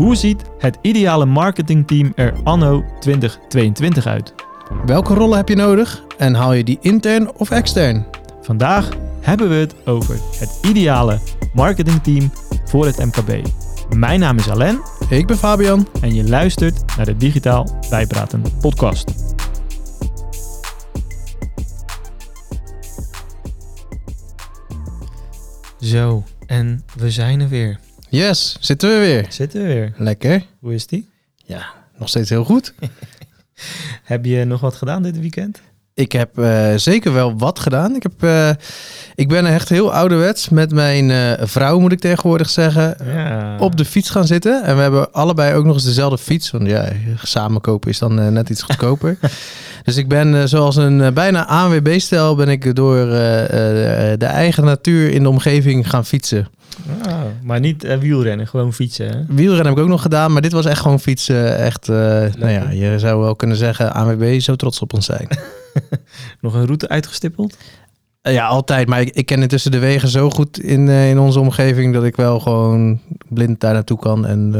Hoe ziet het ideale marketingteam er anno 2022 uit? Welke rollen heb je nodig en haal je die intern of extern? Vandaag hebben we het over het ideale marketingteam voor het MKB. Mijn naam is Alain Ik ben Fabian. en je luistert naar de Digitaal Bijpraten podcast. Zo, en we zijn er weer. Yes, zitten we weer. Zitten we weer. Lekker. Hoe is die? Ja, nog steeds heel goed. Heb je nog wat gedaan dit weekend? Ik heb eh, zeker wel wat gedaan. Ik, heb, eh, ik ben echt heel ouderwets met mijn eh, vrouw, moet ik tegenwoordig zeggen, Ja. op de fiets gaan zitten. En we hebben allebei ook nog eens dezelfde fiets. Want ja, samen kopen is dan net iets goedkoper. dus ik ben zoals een bijna ANWB-stijl ben ik door de eigen natuur in de omgeving gaan fietsen. Ah, maar niet eh, wielrennen, gewoon fietsen. Hè? Wielrennen heb ik ook nog gedaan, maar dit was echt gewoon fietsen. Echt, eh, nou ja, je zou wel kunnen zeggen, ANWB zo trots op ons zijn. Nog een route uitgestippeld? Eh, ja, altijd. Maar ik, ik ken intussen de wegen zo goed in, in onze omgeving... dat ik wel gewoon blind daar naartoe kan en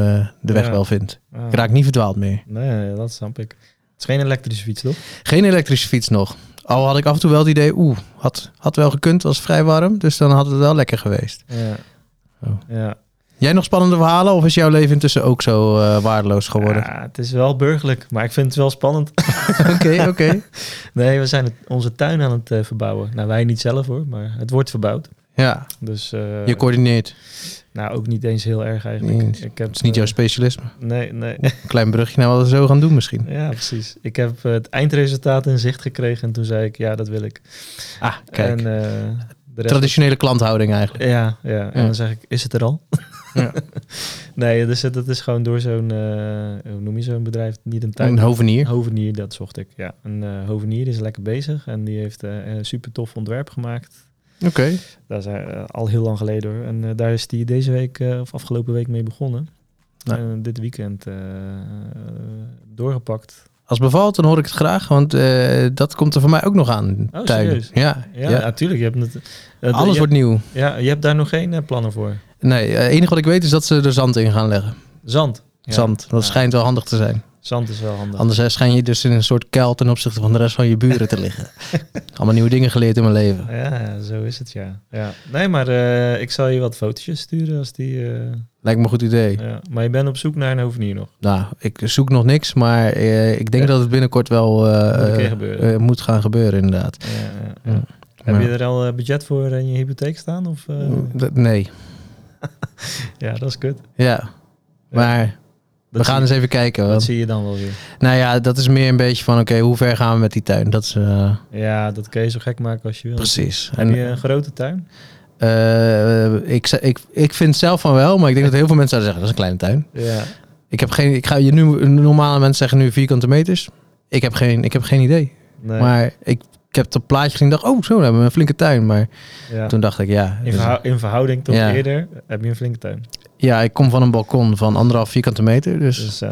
de weg Ja. wel vind. Ah. Ik raak niet verdwaald meer. Nee, dat snap ik. Het is geen elektrische fiets, toch? Geen elektrische fiets nog. Al had ik af en toe wel het idee, oeh, had, had wel gekund, was vrij warm. Dus dan had het wel lekker geweest. Ja. Oh. Ja. Jij nog spannende verhalen of is jouw leven intussen ook zo eh, waardeloos geworden? Ja, het is wel burgerlijk, maar ik vind het wel spannend. Oké, oké. Nee, we zijn het, onze tuin aan het eh, verbouwen. Nou, wij niet zelf hoor, maar het wordt verbouwd. Ja, Dus, eh, je coördineert. nou, ook niet eens heel erg eigenlijk. Nee, ik heb, Het is niet jouw specialisme. Nee, nee. Klein brugje naar wat we zo gaan doen misschien. ja, precies. Ik heb het eindresultaat in zicht gekregen en toen zei ik, ja, dat wil ik. Ah, kijk. En, Traditionele klanthouding eigenlijk. Ja, ja. En dan zeg ik, is het er al? Ja. nee, dus dat is gewoon door zo'n, eh, hoe noem je zo'n bedrijf? Niet een tuin. Een hovenier. Hovenier, dat zocht ik. Ja, een eh, hovenier is lekker bezig en die heeft eh, een super tof ontwerp gemaakt. Oké. Dat is eh, al heel lang geleden hoor. En daar is die deze week of afgelopen week mee begonnen. En dit weekend doorgepakt. Als bevalt, dan hoor ik het graag, want eh, dat komt er voor mij ook nog aan. Oh, serieus? Ja, Ja, ja. natuurlijk. Je hebt het. eh, alles je, wordt nieuw. Ja, je hebt daar nog geen eh, plannen voor. Nee, het enige wat ik weet is dat ze er zand in gaan leggen. Zand. Ja. Zand, dat schijnt wel handig te zijn. Zand is wel handig. Anders schijn je dus in een soort kuil ten opzichte van de rest van je buren te liggen. Allemaal nieuwe dingen geleerd in mijn leven. Ja, zo is het, ja. ja. Nee, maar eh, ik zal je wat fotootjes sturen als die... eh, Lijkt me een goed idee. ja. Maar je bent op zoek naar een hovenier nog. Nou, ik zoek nog niks, maar eh, ik denk Ja. dat het binnenkort wel Moet gaan gebeuren, inderdaad. Ja, ja, ja. Ja. Heb je er al budget voor in je hypotheek staan? Of? D- Nee, Ja, dat is kut. ja. Maar we gaan eens even kijken. Dat want- zie je dan wel weer. Nou ja, dat is meer een beetje van, oké, hoe ver gaan we met die tuin? Dat is eh, Ja, dat kun je zo gek maken als je wil. precies. Heb En, je een grote tuin? eh, ik, ik, ik vind zelf van wel, maar ik denk dat heel veel mensen zouden zeggen, dat is een kleine tuin. Ja. Ik heb geen, ik ga je nu, normale mensen zeggen nu vierkante meters. Ik heb geen, ik heb geen idee. Nee. Maar ik, ik heb het plaatje gezien en dacht, oh, zo, dan hebben we een flinke tuin. Maar ja. toen dacht ik, ja. in, dus- verhou- in verhouding tot Ja. eerder heb je een flinke tuin. Ja, ik kom van een balkon van anderhalf vierkante meter. Dus Dus eh,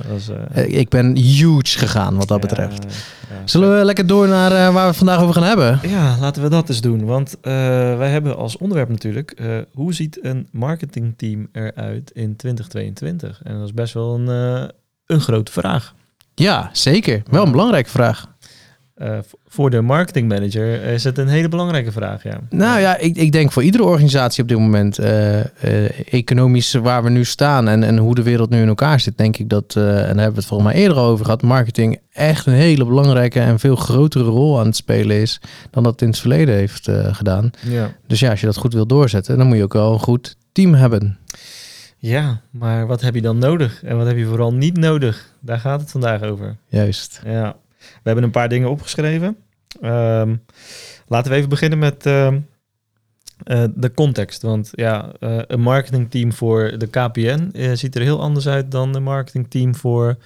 eh, eh, ik ben huge gegaan wat dat ja, betreft. ja. Zullen we lekker door naar waar we het vandaag over gaan hebben? Ja, laten we dat eens doen. Want wij hebben als onderwerp natuurlijk... hoe ziet een marketingteam eruit in 2022? En dat is best wel een, een grote vraag. Ja, zeker. Wel een belangrijke vraag. Eh, voor de marketingmanager is het een hele belangrijke vraag, ja. Nou ja, ik, ik denk voor iedere organisatie op dit moment, eh, eh, economisch waar we nu staan en, en hoe de wereld nu in elkaar zit, denk ik dat, eh, en daar hebben we het volgens mij eerder over gehad, marketing echt een hele belangrijke en veel grotere rol aan het spelen is dan dat het in het verleden heeft eh, gedaan. Ja. Dus ja, als je dat goed wil doorzetten, dan moet je ook wel een goed team hebben. ja, maar wat heb je dan nodig? En wat heb je vooral niet nodig? Daar gaat het vandaag over. Juist. Ja, we hebben een paar dingen opgeschreven. Ehm, laten we even beginnen met ehm, eh, de context. Want ja, eh, een marketingteam voor de KPN eh, ziet er heel anders uit dan een marketingteam voor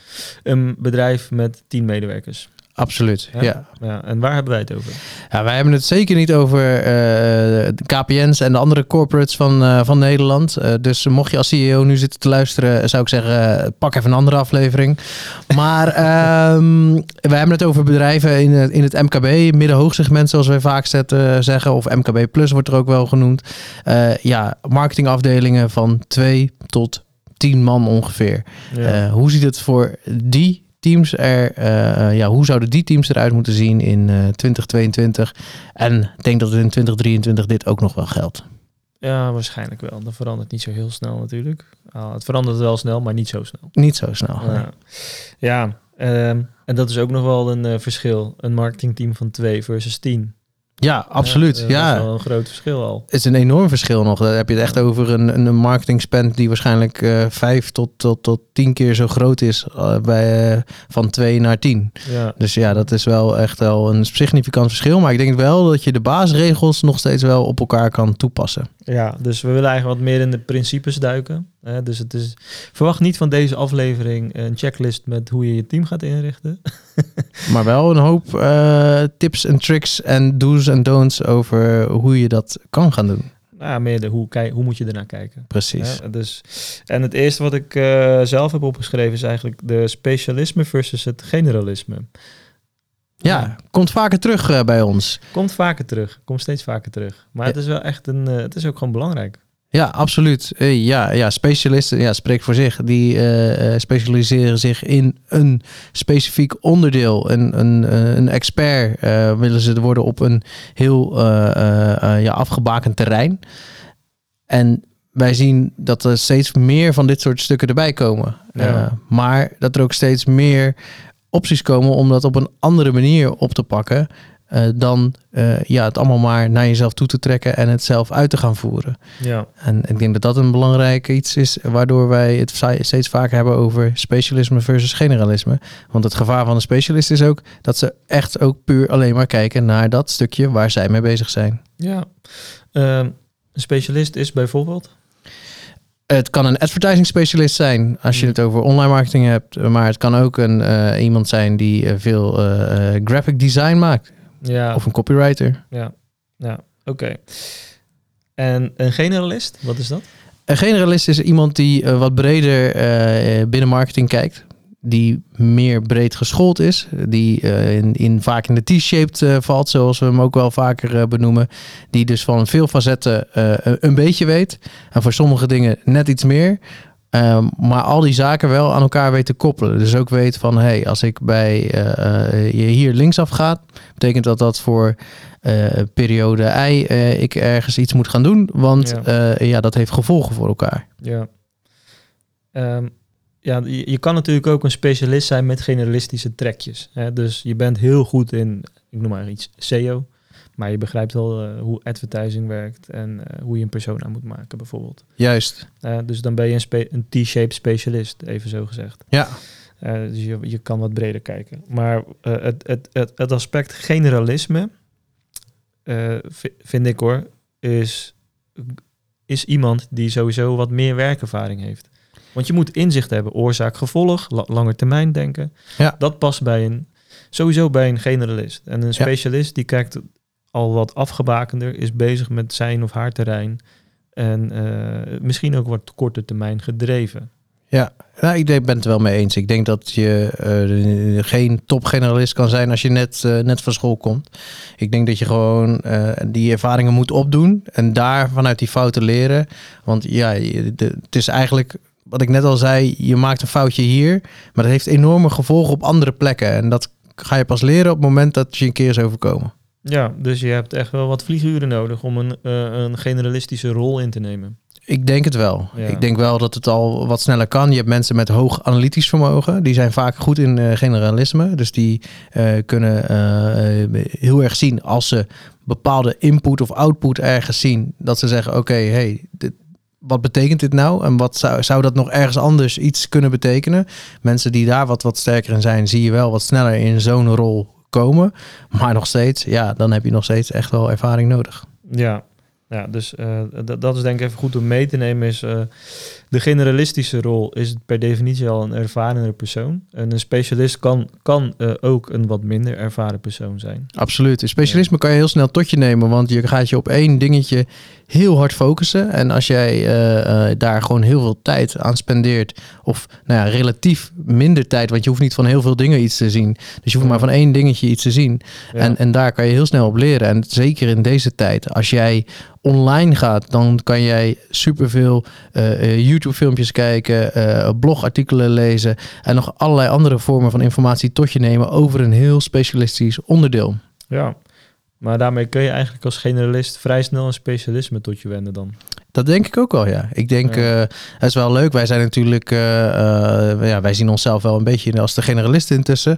een bedrijf met 10 medewerkers. Absoluut. Ja. Ja. Ja, en waar hebben wij het over? Ja, wij hebben het zeker niet over eh, de KPN's en de andere corporates van, eh, van Nederland. Eh, dus mocht je als CEO nu zitten te luisteren, zou ik zeggen, pak even een andere aflevering. Maar ehm wij hebben het over bedrijven in het, in het MKB, middenhoogsegment zoals wij vaak zetten, zeggen. Of MKB Plus wordt er ook wel genoemd. Ja, marketingafdelingen van 2 tot tien man ongeveer. Ja. Hoe ziet het voor die teams er, eh, eh, ja, hoe zouden die teams eruit moeten zien in eh 2022? En ik denk dat het in 2023 dit ook nog wel geldt. ja, waarschijnlijk wel. Dat verandert niet zo heel snel natuurlijk. Ah, het verandert wel snel, maar niet zo snel. Niet zo snel. Ja, ja ehm, en dat is ook nog wel een eh, verschil. Een marketingteam van 2 versus 10. Ja, absoluut. dat Ja, is wel een groot verschil al. Het is een enorm verschil nog. Dan heb je het echt over een, een marketing spend die waarschijnlijk eh, vijf tot, tot, tot tien keer zo groot is eh, bij, eh, van twee naar tien. Ja, Dus ja, dat is wel echt wel een significant verschil. Maar ik denk wel dat je de basisregels nog steeds wel op elkaar kan toepassen. ja, dus we willen eigenlijk wat meer in de principes duiken. Dus het is, verwacht niet van deze aflevering een checklist met hoe je je team gaat inrichten. Maar wel een hoop eh, tips en tricks en do's en don'ts over hoe je dat kan gaan doen. Nou, meer de hoe, kijk, hoe moet je ernaar kijken. Precies. Dus, en het eerste wat ik eh, zelf heb opgeschreven is eigenlijk de specialisme versus het generalisme. Ja, komt vaker terug eh, bij ons. Komt vaker terug, komt steeds vaker terug. Maar Ja. het is wel echt een, het is ook gewoon belangrijk. Ja, absoluut. Eh, ja, ja, specialisten, ja, spreek voor zich. Die eh, specialiseren zich in een specifiek onderdeel. Een, een, een expert willen ze worden op een heel ja, afgebakend terrein. En wij zien dat er steeds meer van dit soort stukken erbij komen. Ja. Maar dat er ook steeds meer opties komen om dat op een andere manier op te pakken. Eh, dan eh, ja, het allemaal maar naar jezelf toe te trekken en het zelf uit te gaan voeren. Ja, En ik denk dat dat een belangrijk iets is waardoor wij het steeds vaker hebben over specialisme versus generalisme. Want het gevaar van een specialist is ook dat ze echt ook puur alleen maar kijken naar dat stukje waar zij mee bezig zijn. ja. Ehm, een specialist is bijvoorbeeld. Het kan een advertising specialist zijn als je Mm. het over online marketing hebt, maar het kan ook een, eh, iemand zijn die veel graphic design maakt Ja, of een copywriter. ja, ja. oké. En een generalist, wat is dat? Een generalist is iemand die eh, wat breder eh, binnen marketing kijkt. Die meer breed geschoold is. Die eh, in, in, vaak in de T-shaped valt, zoals we hem ook wel vaker benoemen. Die dus van veel facetten een beetje weet. En voor sommige dingen net iets meer. Ehm, maar al die zaken wel aan elkaar weet te koppelen. Dus ook weet van, hey, als ik bij eh, eh, je hier linksaf gaat, betekent dat dat voor eh, periode I ik ergens iets moet gaan doen. Want Ja. ja. dat heeft gevolgen voor elkaar. Ja. Ehm, ja, je, je kan natuurlijk ook een specialist zijn met generalistische trekjes. Hè? Dus je bent heel goed in, ik noem maar iets, SEO. Maar je begrijpt wel eh, hoe advertising werkt en eh, hoe je een persona moet maken bijvoorbeeld. Juist. Eh, dus dan ben je een, spe- een T-shaped specialist, even zo gezegd. Ja. Dus je, je kan wat breder kijken. Maar het, het, het, het aspect generalisme, vi- vind ik hoor, is, is iemand die sowieso wat meer werkervaring heeft. Want je moet inzicht hebben, oorzaak, gevolg, la- langer termijn denken. Ja. Dat past bij een, sowieso bij een generalist. En een specialist die kijkt al wat afgebakender, is bezig met zijn of haar terrein. En eh, misschien ook wat korte termijn gedreven. Ja, nou, ik ben het er wel mee eens. Ik denk dat je eh, geen topgeneralist kan zijn als je net, eh, net van school komt. Ik denk dat je gewoon die ervaringen moet opdoen en daar vanuit die fouten leren. Want ja, het is eigenlijk, wat ik net al zei, je maakt een foutje hier, maar dat heeft enorme gevolgen op andere plekken. En dat ga je pas leren op het moment dat je een keer is overkomen. Ja, dus je hebt echt wel wat vlieguren nodig om een, eh, een generalistische rol in te nemen. Ik denk het wel. Ja. Ik denk wel dat het al wat sneller kan. Je hebt mensen met hoog analytisch vermogen. Die zijn vaak goed in eh, generalisme. Dus die eh, kunnen heel erg zien als ze bepaalde input of output ergens zien. Dat ze zeggen, oké, hey, dit, wat betekent dit nou? En wat zou, zou dat nog ergens anders iets kunnen betekenen? Mensen die daar wat, wat sterker in zijn, zie je wel wat sneller in zo'n rol komen. Maar nog steeds, ja, dan heb je nog steeds echt wel ervaring nodig. Ja, ja dus eh, dat- is denk ik even goed om mee te nemen. Is, eh, de generalistische rol is per definitie al een ervarenere persoon. En een specialist kan, kan eh, ook een wat minder ervaren persoon zijn. Absoluut. In specialisme kan je heel snel tot je nemen, want je gaat je op één dingetje heel hard focussen. En als jij eh, eh, daar gewoon heel veel tijd aan spendeert, of nou ja, relatief minder tijd, want je hoeft niet van heel veel dingen iets te zien. Dus je hoeft maar van één dingetje iets te zien. Ja. En, en daar kan je heel snel op leren. En zeker in deze tijd, als jij online gaat, dan kan jij superveel eh, eh, YouTube-filmpjes kijken, eh, blogartikelen lezen en nog allerlei andere vormen van informatie tot je nemen over een heel specialistisch onderdeel. Ja, maar daarmee kun je eigenlijk als generalist vrij snel een specialisme tot je wenden dan. Dat denk ik ook wel, ja. Ik denk, Ja. eh, het is wel leuk. Wij zijn natuurlijk, eh, eh, ja, wij zien onszelf wel een beetje als de generalist intussen.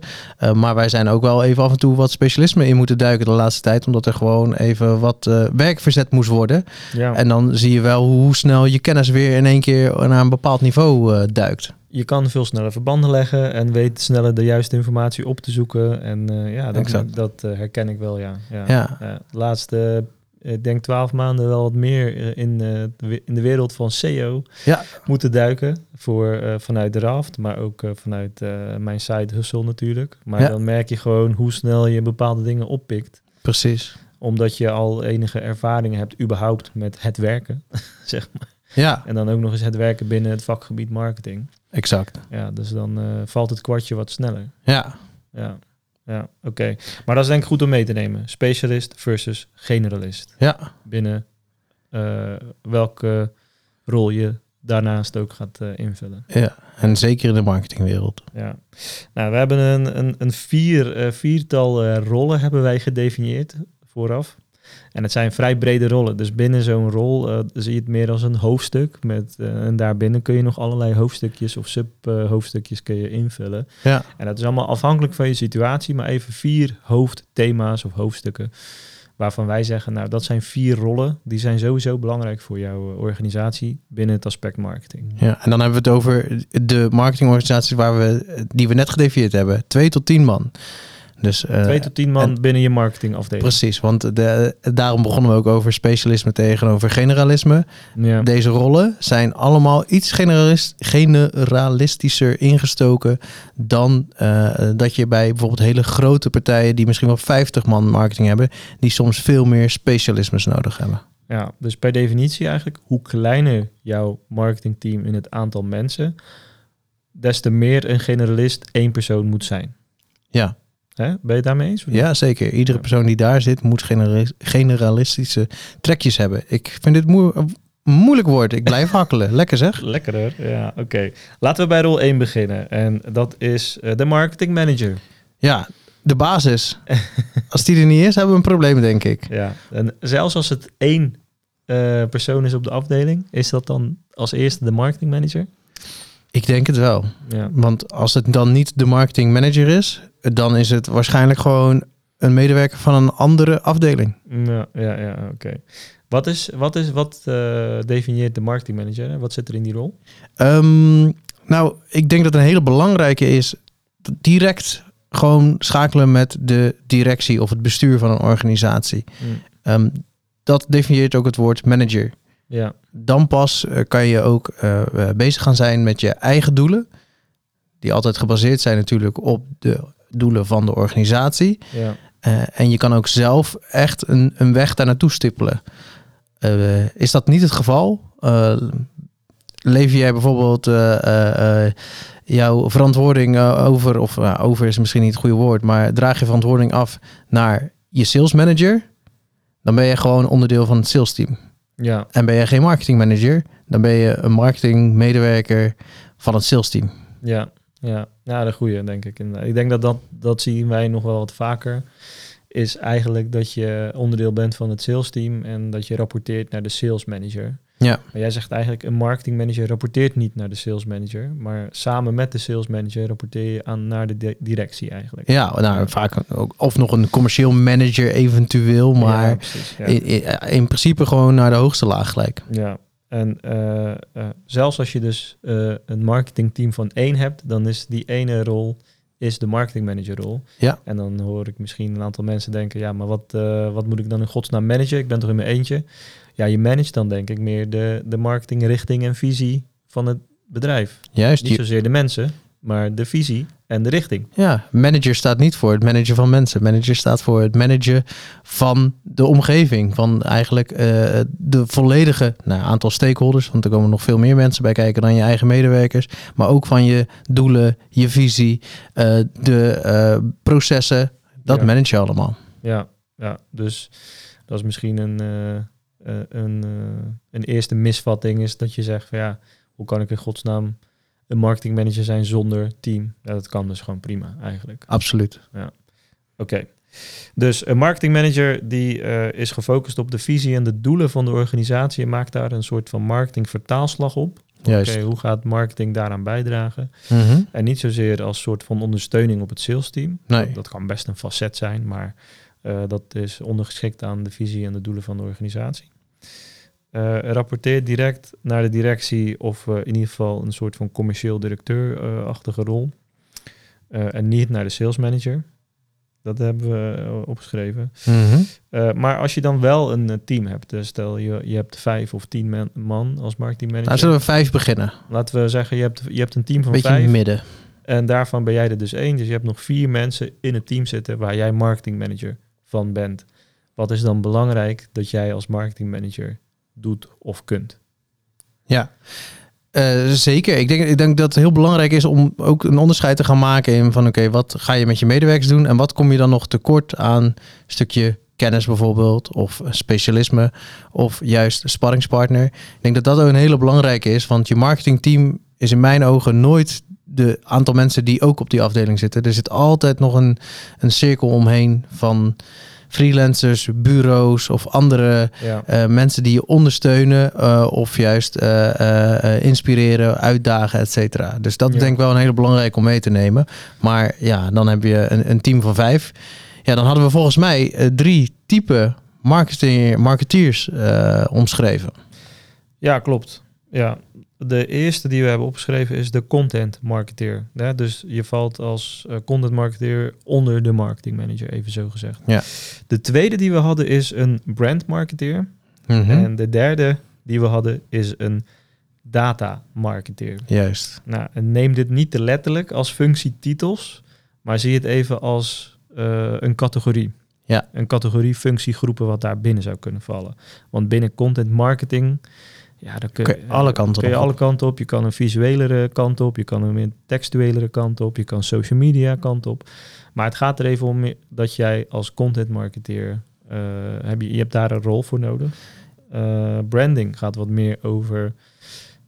Maar wij zijn ook wel even af en toe wat specialisme in moeten duiken de laatste tijd. Omdat er gewoon even wat werk verzet moest worden. Ja, En dan zie je wel hoe snel je kennis weer in één keer naar een bepaald niveau duikt. je kan veel sneller verbanden leggen en weet sneller de juiste informatie op te zoeken. En ja, dat, dat herken ik wel, ja. ja. Ja. Laatste, ik denk twaalf maanden wel wat meer eh, in, eh, in de wereld van SEO Ja. moeten duiken. Voor, eh, vanuit de Raft, maar ook vanuit mijn side Hustle natuurlijk. Maar Ja. dan merk je gewoon hoe snel je bepaalde dingen oppikt. Precies. Omdat je al enige ervaring hebt überhaupt met het werken. zeg maar. Ja, En dan ook nog eens het werken binnen het vakgebied marketing. exact. Ja, dus dan valt het kwartje wat sneller. Ja, Ja, ja oké. Maar dat is denk ik goed om mee te nemen. Specialist versus generalist. ja, Binnen eh, welke rol je daarnaast ook gaat eh, invullen. ja. En zeker in de marketingwereld. Ja. Nou, we hebben een, een, een vier, eh, viertal rollen hebben wij gedefinieerd vooraf. En het zijn vrij brede rollen. Dus binnen zo'n rol eh, zie je het meer als een hoofdstuk. Met, eh, en daarbinnen kun je nog allerlei hoofdstukjes of sub-hoofdstukjes kun je invullen. Ja. En dat is allemaal afhankelijk van je situatie, maar even vier hoofdthema's of hoofdstukken. Waarvan wij zeggen, nou dat zijn vier rollen. Die zijn sowieso belangrijk voor jouw eh, organisatie binnen het aspect marketing. Ja, en dan hebben we het over de marketingorganisaties waar we, die we net gedefinieerd hebben. Twee tot tien man. Dus, eh, Twee tot tien man en- binnen je marketingafdeling. Precies, want de, daarom begonnen we ook over specialisme tegenover generalisme. Ja. Deze rollen zijn allemaal iets generalis- generalistischer ingestoken dan eh, dat je bij bijvoorbeeld hele grote partijen die misschien wel 50 man marketing hebben, die soms veel meer specialismes nodig hebben. Ja, dus per definitie eigenlijk, hoe kleiner jouw marketingteam in het aantal mensen, des te meer een generalist één persoon moet zijn. Ja, Hè? Ben je het daarmee eens? ja zeker. Iedere persoon die daar zit moet genera- generalistische trekjes hebben. Ik vind dit moe- een moeilijk woord. Ik blijf hakkelen. Lekker zeg. Lekker hoor. Ja, oké. Laten we bij rol 1 beginnen. En dat is eh, de marketing manager. Ja, de basis. Als die er niet is, hebben we een probleem, denk ik. Ja. En zelfs als het één eh, persoon is op de afdeling, is dat dan als eerste de marketing manager? Ik denk het wel. Ja. Want als het dan niet de marketing manager is, dan is het waarschijnlijk gewoon een medewerker van een andere afdeling. Ja, ja, ja oké. Wat, is, wat, is, wat eh, definieert de marketing manager? hè? Wat zit er in die rol? Ehm, nou, ik denk dat een hele belangrijke is direct gewoon schakelen met de directie of het bestuur van een organisatie. Mm. Ehm, dat definieert ook het woord manager. Ja, Dan pas eh, kan je ook eh, eh, bezig gaan zijn met je eigen doelen. Die altijd gebaseerd zijn natuurlijk op de doelen van de organisatie. ja, en je kan ook zelf echt een, een weg daar naartoe stippelen. Is dat niet het geval? Lever jij bijvoorbeeld jouw verantwoording over, of nou, over is misschien niet het goede woord, maar draag je verantwoording af naar je sales manager, dan ben je gewoon onderdeel van het sales team. Ja, En ben je geen marketing manager, dan ben je een marketing medewerker van het sales team. ja, ja. Ja, de goede, denk ik. inderdaad. Ik denk dat, dat dat zien wij nog wel wat vaker. Is eigenlijk dat je onderdeel bent van het sales team en dat je rapporteert naar de sales manager. Ja. Maar jij zegt eigenlijk, een marketing manager rapporteert niet naar de sales manager, maar samen met de sales manager rapporteer je aan naar de di- directie eigenlijk. Ja, nou, vaak ook, of nog een commercieel manager eventueel, maar Ja, precies, ja. in, in, in principe gewoon naar de hoogste laag gelijk. Ja, en eh, eh, zelfs als je dus eh, een marketingteam van één hebt, dan is die ene rol is de marketingmanager rol. Ja. En dan hoor ik misschien een aantal mensen denken, ja, maar wat, eh, wat moet ik dan in godsnaam managen? Ik ben toch in mijn eentje? Ja, je managt dan denk ik meer de, de marketingrichting en visie van het bedrijf. Juist, Niet zozeer de mensen, maar de visie en de richting. ja, manager staat niet voor het managen van mensen. Manager staat voor het managen van de omgeving. Van eigenlijk eh, de volledige nou, aantal stakeholders. Want er komen nog veel meer mensen bij kijken dan je eigen medewerkers. Maar ook van je doelen, je visie, eh, de eh, processen. Dat Ja. manage je allemaal. Ja, ja, dus dat is misschien een, een, een eerste misvatting is dat je zegt van ja, hoe kan ik in godsnaam een marketingmanager zijn zonder team? Ja, dat kan dus gewoon prima eigenlijk. Absoluut. Oké. Dus een marketingmanager die eh, is gefocust op de visie en de doelen van de organisatie en maakt daar een soort van marketing vertaalslag op. Oké, hoe gaat marketing daaraan bijdragen? Mhm. En niet zozeer als soort van ondersteuning op het sales team. Nee. Dat, dat kan best een facet zijn, maar eh, dat is ondergeschikt aan de visie en de doelen van de organisatie. Eh rapporteert direct naar de directie of eh, in ieder geval een soort van commercieel directeur-achtige rol. Eh, en niet naar de sales manager. Dat hebben we opgeschreven. Mhm. Maar als je dan wel een team hebt, dus stel je, je hebt vijf of tien man, man als marketingmanager. Nou, zullen we vijf beginnen? Laten we zeggen, je hebt, je hebt een team van Beetje vijf. midden. En daarvan ben jij er dus één. Dus je hebt nog vier mensen in het team zitten waar jij marketingmanager van bent. Wat is dan belangrijk dat jij als marketingmanager doet of kunt? Ja, Eh, zeker. Ik denk, ik denk dat het heel belangrijk is om ook een onderscheid te gaan maken in van oké, wat ga je met je medewerkers doen en wat kom je dan nog tekort aan een stukje kennis bijvoorbeeld of specialisme of juist sparringspartner. Ik denk dat dat ook een hele belangrijke is, want je marketingteam is in mijn ogen nooit de aantal mensen die ook op die afdeling zitten. Er zit altijd nog een, een cirkel omheen van freelancers, bureaus of andere Ja, eh, mensen die je ondersteunen eh, of juist eh, inspireren, uitdagen, et cetera. Dus dat Ja. denk ik wel een hele belangrijk om mee te nemen. Maar ja, dan heb je een, een team van vijf. Ja, dan hadden we volgens mij drie type marketing, marketeers omschreven. ja klopt. Ja, de eerste die we hebben opgeschreven is de content marketeer. Ja, dus je valt als eh, content marketeer onder de marketing manager, even zo gezegd. Ja. De tweede die we hadden is een brand marketeer. Mhm. En de derde die we hadden is een data marketeer. Juist. Nou, en neem dit niet te letterlijk als functietitels, maar zie het even als eh, een categorie. Ja. Een categorie functiegroepen wat daar binnen zou kunnen vallen. Want binnen content marketing, ja, dan kun, Kun je alle kanten kun je op. alle kanten op. Je kan een visuelere kant op, je kan een meer textuelere kant op, je kan social media kant op. Maar het gaat er even om dat jij als content marketeer, eh, heb je, je hebt daar een rol voor nodig. Eh, branding gaat wat meer over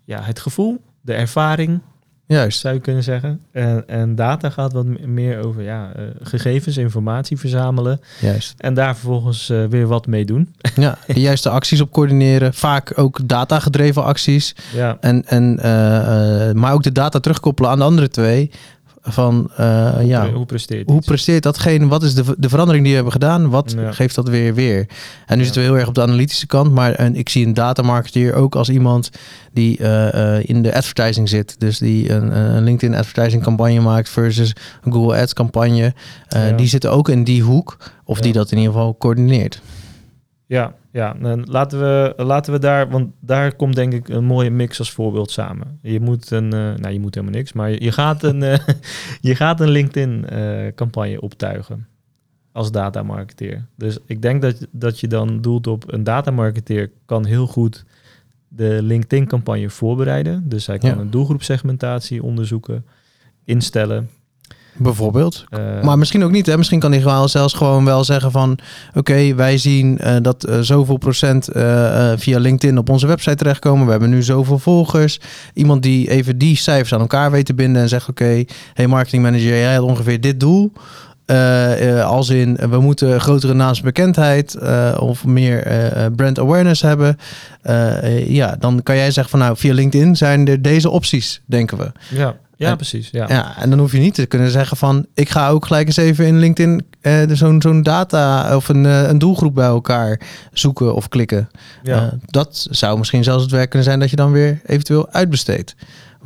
ja, het gevoel, de ervaring, Juist. zou je kunnen zeggen. En, en data gaat wat meer over ja, eh, gegevens, informatie verzamelen Juist. en daar vervolgens eh, weer wat mee doen. Ja, de juiste acties op coördineren. Vaak ook data-gedreven acties. Ja, En, en, eh, maar ook de data terugkoppelen aan de andere twee. Van eh, ja, hoe presteert hoe presteert datgene? Wat is de, de verandering die we hebben gedaan? Wat Ja. geeft dat weer weer? En nu Ja. zitten we heel erg op de analytische kant. Maar en ik zie een datamarketeer ook als iemand die eh, eh, in de advertising zit. Dus die een, een LinkedIn advertising campagne maakt versus een Google Ads campagne. Ja. Die zitten ook in die hoek. Of die dat in ieder geval coördineert. Ja, ja. En laten, we, laten we daar, want daar komt denk ik een mooie mix als voorbeeld samen. Je moet een, eh, nou je moet helemaal niks, maar je, je gaat een, eh, je gaat een LinkedIn eh, campagne optuigen als datamarketeer. Dus ik denk dat, dat je dan doelt op een datamarketeer kan heel goed de LinkedIn campagne voorbereiden. Dus hij kan Ja. een doelgroepsegmentatie onderzoeken, instellen. Bijvoorbeeld. eh, Maar misschien ook niet. Hè? Misschien kan hij gewoon zelfs gewoon wel zeggen van... oké, wij zien eh, dat eh, zoveel procent via LinkedIn op onze website terechtkomen. We hebben nu zoveel volgers. Iemand die even die cijfers aan elkaar weet te binden en zegt... oké, hey marketing manager, jij had ongeveer dit doel. Als in, we moeten grotere naamsbekendheid of meer brand awareness hebben. Ja, dan kan jij zeggen van nou, via LinkedIn zijn er deze opties, denken we. ja, ja, en- precies. Ja. Ja, en dan hoef je niet te kunnen zeggen van... ik ga ook gelijk eens even in LinkedIn eh, zo'n zo'n data of een, eh, een doelgroep bij elkaar zoeken of klikken. Ja. Eh, dat zou misschien zelfs het werk kunnen zijn dat je dan weer eventueel uitbesteedt.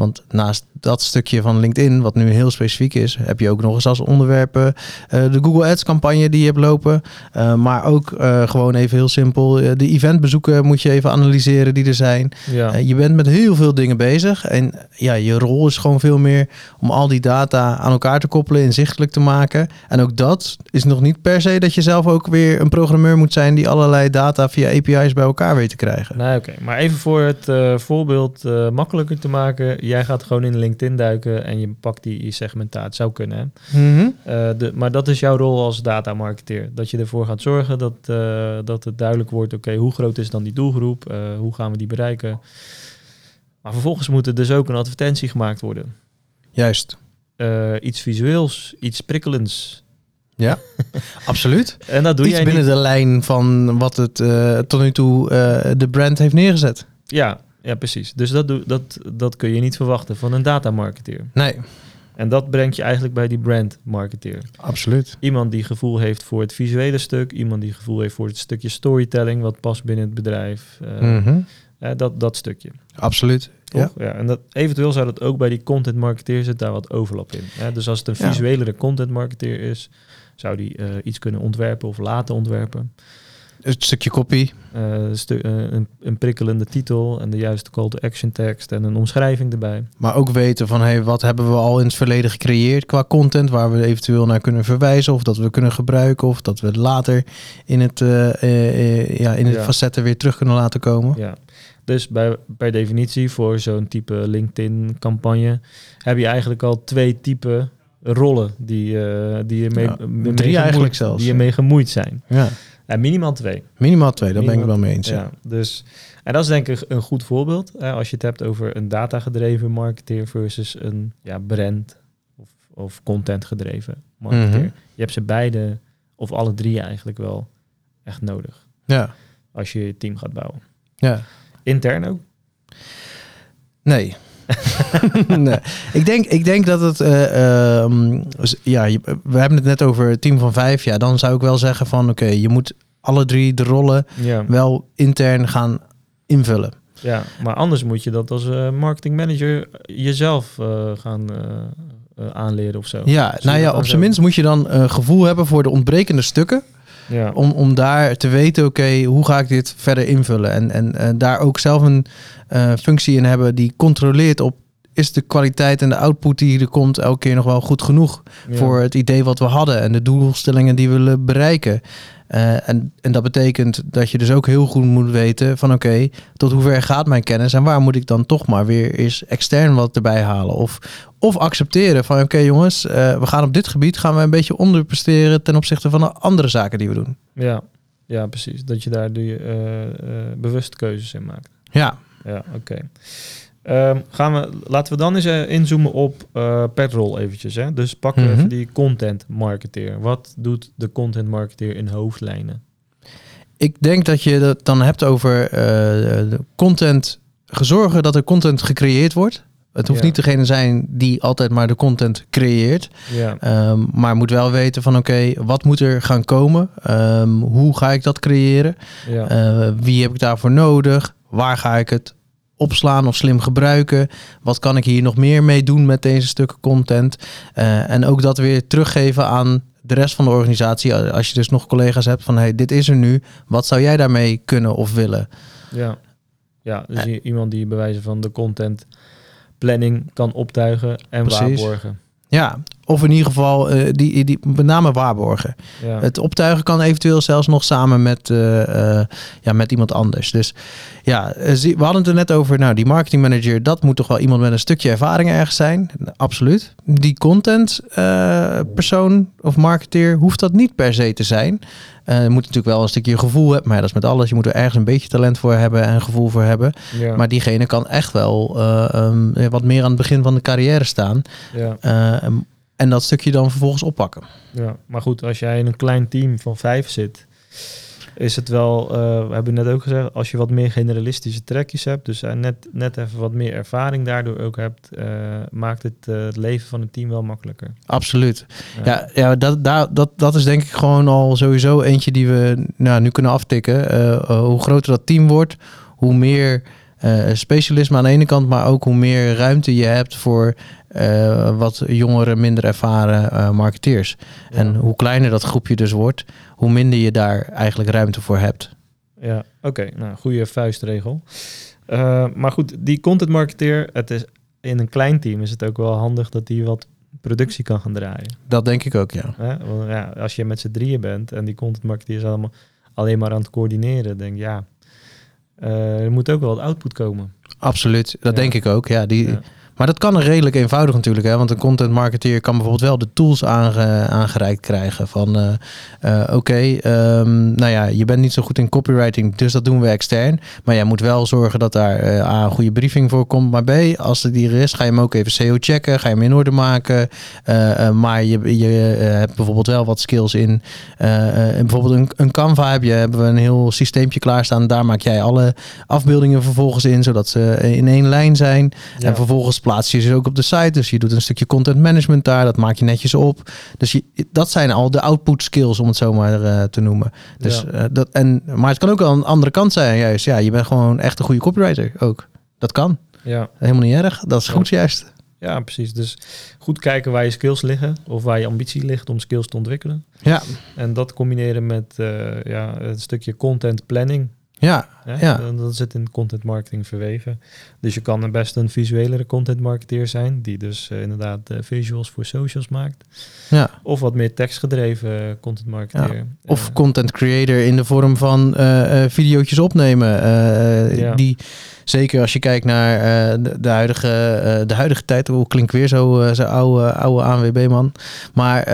Want naast dat stukje van LinkedIn, wat nu heel specifiek is, heb je ook nog eens als onderwerpen eh, de Google Ads campagne die je hebt lopen. Eh, maar ook eh, gewoon even heel simpel, de eventbezoeken moet je even analyseren die er zijn. ja. Je bent met heel veel dingen bezig. En ja, je rol is gewoon veel meer om al die data aan elkaar te koppelen, inzichtelijk te maken. En ook dat is nog niet per se dat je zelf ook weer een programmeur moet zijn die allerlei data via API's bij elkaar weet te krijgen. Nee, oké. Maar even voor het voorbeeld makkelijker te maken. Jij gaat gewoon in LinkedIn duiken en je pakt die segmentatie. Zou kunnen, hè? Mhm. Eh, de, maar dat is jouw rol als datamarketeer. Dat je ervoor gaat zorgen dat, eh, dat het duidelijk wordt... oké, hoe groot is dan die doelgroep? Eh, hoe gaan we die bereiken? Maar vervolgens moet er dus ook een advertentie gemaakt worden. Juist. Iets visueels, iets prikkelends. Ja, absoluut. En dat doe jij binnen niet. de lijn van wat het tot nu toe de brand heeft neergezet. Ja, ja, precies. Dus dat, doe, dat, dat kun je niet verwachten van een datamarketeer. Nee, En dat brengt je eigenlijk bij die brandmarketeer. absoluut. Iemand die gevoel heeft voor het visuele stuk. Iemand die gevoel heeft voor het stukje storytelling... wat past binnen het bedrijf. eh, Mhm. dat, dat stukje. Absoluut. Ja. Toch? Ja. en dat, eventueel zou dat ook bij die content marketeer zit daar wat overlap in. Hè? Dus als het een Ja. visuelere content marketeer is, zou die eh, iets kunnen ontwerpen of laten ontwerpen. Het stukje kopie. Eh, een stu- eh, een, een prikkelende titel en de juiste call to action tekst en een omschrijving erbij. Maar ook weten van hey, wat hebben we al in het verleden gecreëerd qua content waar we eventueel naar kunnen verwijzen of dat we kunnen gebruiken of dat we het later in het, eh, ja, in Ja. facetten weer terug kunnen laten komen. Ja. Dus bij, per definitie voor zo'n type LinkedIn-campagne heb je eigenlijk al twee type rollen die, die je mee, Ja, mee drie eigenlijk zelfs, die je mee gemoeid zijn. Ja. Ja, minimaal twee. Minimaal twee, daar ben ik wel mee eens. Ja. Ja, dus, en dat is denk ik een goed voorbeeld. Hè, als je het hebt over een datagedreven marketeer versus een ja, brand of, of content-gedreven marketeer. Mhm. Je hebt ze beide, of alle drie eigenlijk wel, echt nodig. Ja. Als je je team gaat bouwen. ja. Intern ook. Nee. nee. Ik, denk, ik denk dat het. eh, ehm, ja, we hebben het net over team van vijf. Ja, dan zou ik wel zeggen van oké, je moet alle drie de rollen Ja, wel intern gaan invullen. ja, maar anders moet je dat als eh marketing manager jezelf eh, gaan aanleren of zo. Ja, nou ja, op zijn minst moet je dan een gevoel hebben voor de ontbrekende stukken. Ja, Om, om daar te weten, oké, hoe ga ik dit verder invullen? En, en eh, daar ook zelf een eh, functie in hebben die controleert op... is de kwaliteit en de output die er komt elke keer nog wel goed genoeg... ja. voor het idee wat we hadden en de doelstellingen die we willen bereiken. Eh, en, en dat betekent dat je dus ook heel goed moet weten van oké, tot hoever gaat mijn kennis en waar moet ik dan toch maar weer eens extern wat erbij halen. Of, of accepteren van oké jongens, eh, we gaan op dit gebied gaan we een beetje onderpresteren ten opzichte van de andere zaken die we doen. Ja, ja, precies. Dat je daar die, eh, eh, bewust keuzes in maakt. Ja, Ja, oké. Ehm, gaan we, laten we dan eens eh, inzoomen op eh per rol eventjes. Hè? Dus pakken we Mhm. even die content marketeer. Wat doet de content marketeer in hoofdlijnen? ik denk dat je het dan hebt over de content, gezorgen dat er content gecreëerd wordt. Het hoeft Ja. niet degene zijn die altijd maar de content creëert. Ja, Ehm, maar moet wel weten van oké, wat moet er gaan komen? Ehm, hoe ga ik dat creëren? ja, wie heb ik daarvoor nodig? Waar ga ik het opslaan of slim gebruiken? Wat kan ik hier nog meer mee doen met deze stukken content? Eh, en ook dat weer teruggeven aan de rest van de organisatie. Als je dus nog collega's hebt van hey, dit is er nu. Wat zou jij daarmee kunnen of willen? ja. Ja, dus iemand die bewijzen van de content planning kan optuigen en Precies. waarborgen. Ja, of in ieder geval eh, die, die met name waarborgen. Ja, Het optuigen kan eventueel zelfs nog samen met, eh, eh, ja, met iemand anders. Dus ja, we hadden het er net over. Nou, die marketing manager, dat moet toch wel iemand met een stukje ervaring ergens zijn. Absoluut. Die content persoon of marketeer hoeft dat niet per se te zijn. Je moet natuurlijk wel een stukje gevoel hebben. Maar ja, dat is met alles. Je moet er ergens een beetje talent voor hebben en gevoel voor hebben. ja, Maar diegene kan echt wel eh, ehm, wat meer aan het begin van de carrière staan. ja, en dat stukje dan vervolgens oppakken. ja. Maar goed, als jij in een klein team van vijf zit, is het wel, eh, we hebben net ook gezegd, als je wat meer generalistische trekjes hebt, dus eh, net, net even wat meer ervaring daardoor ook hebt, eh, maakt het het leven van het team wel makkelijker. Absoluut. Ja, ja dat, daar, dat, dat is denk ik gewoon al sowieso eentje die we nou, nu kunnen aftikken. Hoe groter dat team wordt, hoe meer specialisme aan de ene kant, maar ook hoe meer ruimte je hebt voor eh, wat jongere, minder ervaren eh, marketeers. Ja. En hoe kleiner dat groepje dus wordt, hoe minder je daar eigenlijk ruimte voor hebt. Ja, oké. Nou, goede vuistregel. Eh, maar goed, die content marketeer, het is in een klein team is het ook wel handig dat die wat productie kan gaan draaien. Dat denk ik ook, ja. Want ja, als je met z'n drieën bent en die content marketeer is allemaal alleen maar aan het coördineren, denk ik, ja, eh, er moet ook wel wat output komen. Absoluut, dat Ja. denk ik ook. Ja, die, Ja. Maar dat kan redelijk eenvoudig natuurlijk. Hè? Want een content marketeer kan bijvoorbeeld wel de tools aange, aangereikt krijgen. Van uh, uh, oké, um, nou ja, je bent niet zo goed in copywriting, dus dat doen we extern. Maar jij moet wel zorgen dat daar uh, A, een goede briefing voor komt. Maar B, als het hier is, ga je hem ook even SEO checken. Ga je hem in orde maken. maar je, je hebt bijvoorbeeld wel wat skills in. bijvoorbeeld een, een Canva heb je, hebben we een heel systeempje klaarstaan. Daar maak jij alle afbeeldingen vervolgens in, zodat ze in één lijn zijn. Ja. En vervolgens plaats je ze ook op de site. Dus je doet een stukje content management daar. Dat maak je netjes op. Dus je, dat zijn al de output skills, om het zo maar uh, te noemen. Dus, ja. uh, dat, en, maar het kan ook wel een andere kant zijn, juist. Ja, je bent gewoon echt een goede copywriter ook. Dat kan. Ja. Helemaal niet erg. Dat is goed, juist. Ja, precies. Dus goed kijken waar je skills liggen of waar je ambitie ligt om skills te ontwikkelen. Ja. En dat combineren met uh, ja, een stukje content planning. Ja, Ja. Dat zit in content marketing verweven. Dus je kan best een visuelere content marketeer zijn, die dus uh, inderdaad uh, visuals voor socials maakt. Ja. Of wat meer tekstgedreven content marketeer. Ja. Of uh, content creator in de vorm van video's opnemen. Ja. Die zeker als je kijkt naar de, de, huidige, de huidige tijd, hoe klinkt weer zo, zo oude, oude ANWB-man. Maar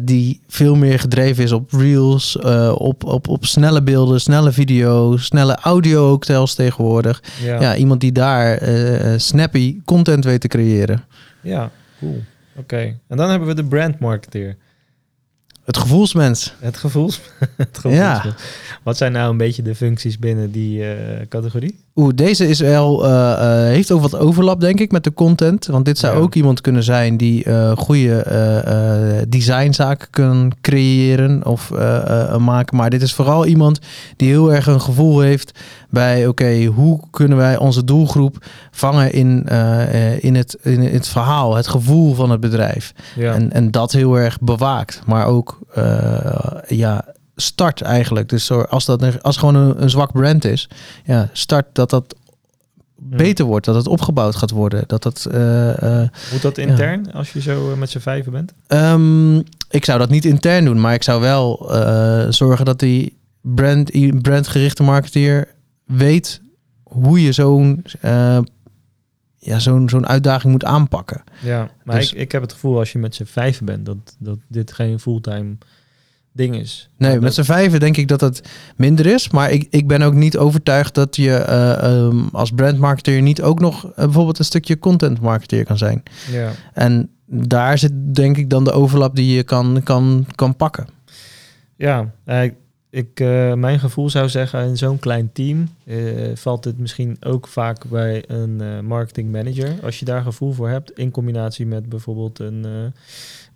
die veel meer gedreven is op reels, op, op, op snelle beelden, snelle video's, snelle audio ook zelfs tegenwoordig. Ja. ja iemand die daar uh, snappy content weet te creëren. Ja, cool. Oké. Okay. En dan hebben we de brand marketeer. Het gevoelsmens. Het gevoels. het gevoelsmens. Ja. Wat zijn nou een beetje de functies binnen die uh, categorie? Oeh, deze is wel, uh, uh, heeft ook wat overlap, denk ik, met de content. Want dit zou ja. ook iemand kunnen zijn die goede designzaken kan creëren of maken. Maar dit is vooral iemand die heel erg een gevoel heeft bij, oké, okay, hoe kunnen wij onze doelgroep vangen in, in, het, in het verhaal, het gevoel van het bedrijf. Ja. En, en dat heel erg bewaakt, maar ook, ja start eigenlijk. Dus als dat als gewoon een, een, zwak brand is, ja, start dat dat beter wordt, dat het opgebouwd gaat worden. Dat dat, uh, uh, Moet dat intern ja. als je zo met z'n vijven bent? Um, ik zou dat niet intern doen, maar ik zou wel uh, zorgen dat die brand, brandgerichte marketeer weet hoe je zo'n ja, zo'n zo'n uitdaging moet aanpakken. Ja, maar dus, ik, ik heb het gevoel als je met z'n vijven bent, dat, dat dit geen fulltime ding is. Nee, dat, met z'n vijven denk ik dat het minder is. Maar ik, ik ben ook niet overtuigd dat je uh, um, als brandmarketeer niet ook nog uh, bijvoorbeeld een stukje content marketeer kan zijn. Ja. En daar zit denk ik dan de overlap die je kan, kan, kan pakken. Ja, uh, ik, mijn gevoel zou zeggen, in zo'n klein team valt het misschien ook vaak bij een marketing manager. Als je daar gevoel voor hebt, in combinatie met bijvoorbeeld een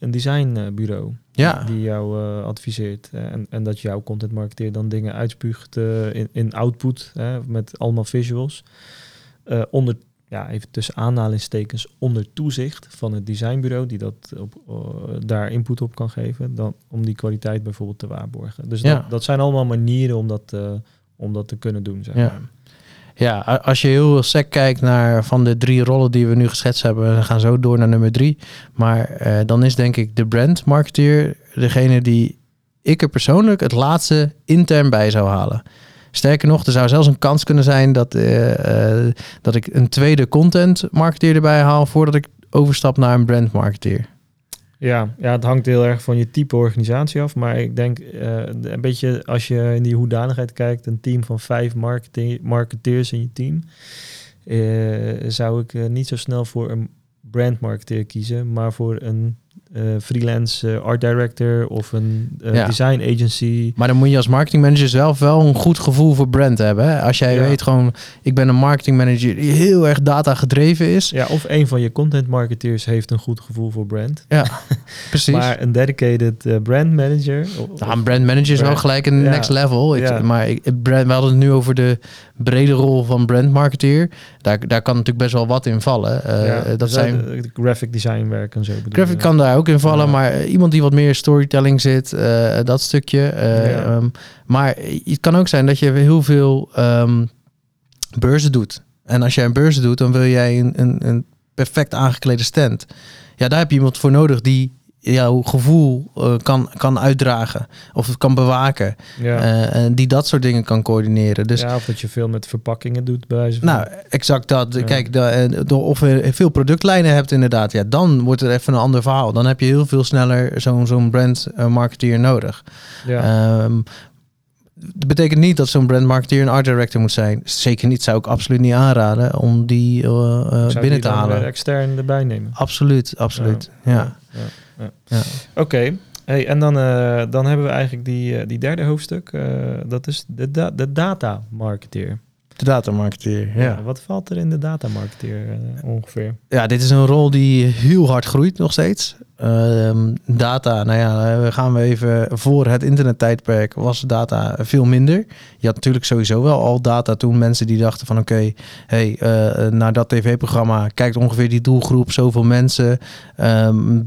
een designbureau ja. die jou uh, adviseert. Uh, en, en dat jouw content marketeer dan dingen uitspuugt uh, in, in output met allemaal visuals. onder, ja, even tussen aanhalingstekens, onder toezicht van het designbureau die dat op, daar input op kan geven, dan, om die kwaliteit bijvoorbeeld te waarborgen. Dus ja. dat, dat zijn allemaal manieren om dat, om dat te kunnen doen. Zeg maar. Ja, als je heel sec kijkt naar van de drie rollen die we nu geschetst hebben, we gaan zo door naar nummer drie. Maar uh, dan is denk ik de brand marketeer degene die ik er persoonlijk het laatste intern bij zou halen. Sterker nog, er zou zelfs een kans kunnen zijn dat, uh, uh, dat ik een tweede content marketeer erbij haal voordat ik overstap naar een brand marketeer. Ja, ja, het hangt heel erg van je type organisatie af. Maar ik denk uh, een beetje als je in die hoedanigheid kijkt, een team van vijf marketeers in je team, uh, zou ik uh, niet zo snel voor een brandmarketeer kiezen, maar voor een freelance art director of een ja. design agency. Maar dan moet je als marketing manager zelf wel een goed gevoel voor brand hebben. Hè? Als jij ja. weet gewoon, ik ben een marketing manager die heel erg data gedreven is. Ja, of een van je content marketeers heeft een goed gevoel voor brand. Ja, precies. maar een dedicated brand manager. Nou, een brand manager is wel gelijk een ja. next level. Ik, ja. Maar ik, brand, we hadden het nu over de brede rol van brand marketeer. Daar, daar kan natuurlijk best wel wat in vallen. Ja, dat dus zijn graphic design werk en zo. Graphic kan daar ook in vallen, maar iemand die wat meer storytelling zit, uh, dat stukje. Uh, um, maar het kan ook zijn dat je heel veel um, beurzen doet. En als jij een beurzen doet, dan wil jij een, een, een perfect aangeklede stand. Ja, daar heb je iemand voor nodig die jouw gevoel eh, kan, kan uitdragen of het kan bewaken. Ja. Eh, en die dat soort dingen kan coördineren. Dus ja, of dat je veel met verpakkingen doet bij wijze van. nou, exact dat. Ja. Kijk, de, eh, de- of je veel productlijnen hebt inderdaad, ja, dan wordt het even een ander verhaal. Dan heb je heel veel sneller zo'n zo'n brand marketeer nodig. ja. Ehm, dat betekent niet dat zo'n brand marketeer een art director moet zijn. Zeker niet, zou ik absoluut niet aanraden om die binnen te halen. extern erbij nemen. Absoluut, absoluut. Ja. Ja, Oké, hey, en dan, eh, dan hebben we eigenlijk die, eh, die derde hoofdstuk. eh, dat is de, da de data marketeer. De datamarketeer, ja. Wat valt er in de data marketeer eh, ongeveer? Ja, dit is een rol die heel hard groeit nog steeds. Ehm, data, nou ja, eh, gaan we even voor het internettijdperk was data veel minder. Je had natuurlijk sowieso wel al data toen mensen die dachten van oké, hey, eh, naar dat tv-programma kijkt ongeveer die doelgroep, zoveel mensen. Ehm,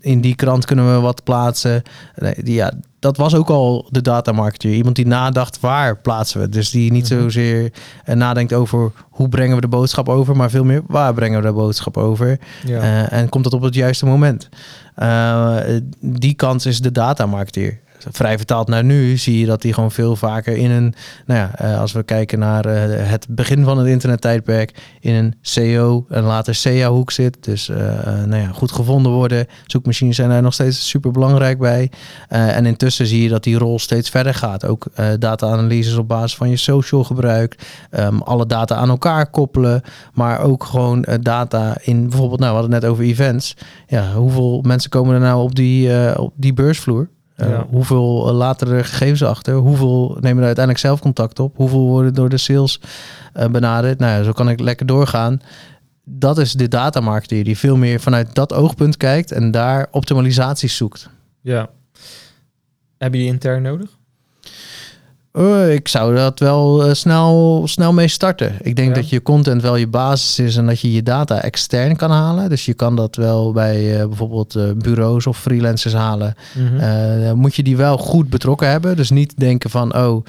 in die krant kunnen we wat plaatsen. Nee, die, ja, dat was ook al de datamarketeer. Iemand die nadacht waar plaatsen we. Dus die niet Mhm. zozeer eh, nadenkt over hoe brengen we de boodschap over, maar veel meer waar brengen we de boodschap over. Ja, Eh, en komt dat op het juiste moment? Eh, die kans is de datamarketeer. Vrij vertaald naar nu zie je dat die gewoon veel vaker in een, nou ja, eh, als we kijken naar eh, het begin van het internettijdperk, in een SEO en later SEA-hoek zit. Dus eh, nou ja, goed gevonden worden. Zoekmachines zijn daar nog steeds super belangrijk bij. En intussen zie je dat die rol steeds verder gaat. Ook eh, data-analyses op basis van je social gebruik, ehm, alle data aan elkaar koppelen, maar ook gewoon data in bijvoorbeeld, nou, we hadden het net over events. Ja, hoeveel mensen komen er nou op die, op die beursvloer? Eh, Ja. Hoeveel eh, laten er gegevens achter? Hoeveel nemen er uiteindelijk zelf contact op? Hoeveel worden door de sales eh, benaderd? Nou ja, zo kan ik lekker doorgaan. Dat is de datamarketeer die veel meer vanuit dat oogpunt kijkt en daar optimalisaties zoekt. ja. Heb je die intern nodig? Eh, ik zou dat wel eh, snel, snel mee starten. Ik denk Ja. dat je content wel je basis is en dat je je data extern kan halen. Dus je kan dat wel bij eh, bijvoorbeeld bureaus of freelancers halen. Dan moet je die wel goed betrokken hebben. Dus niet denken van, oh,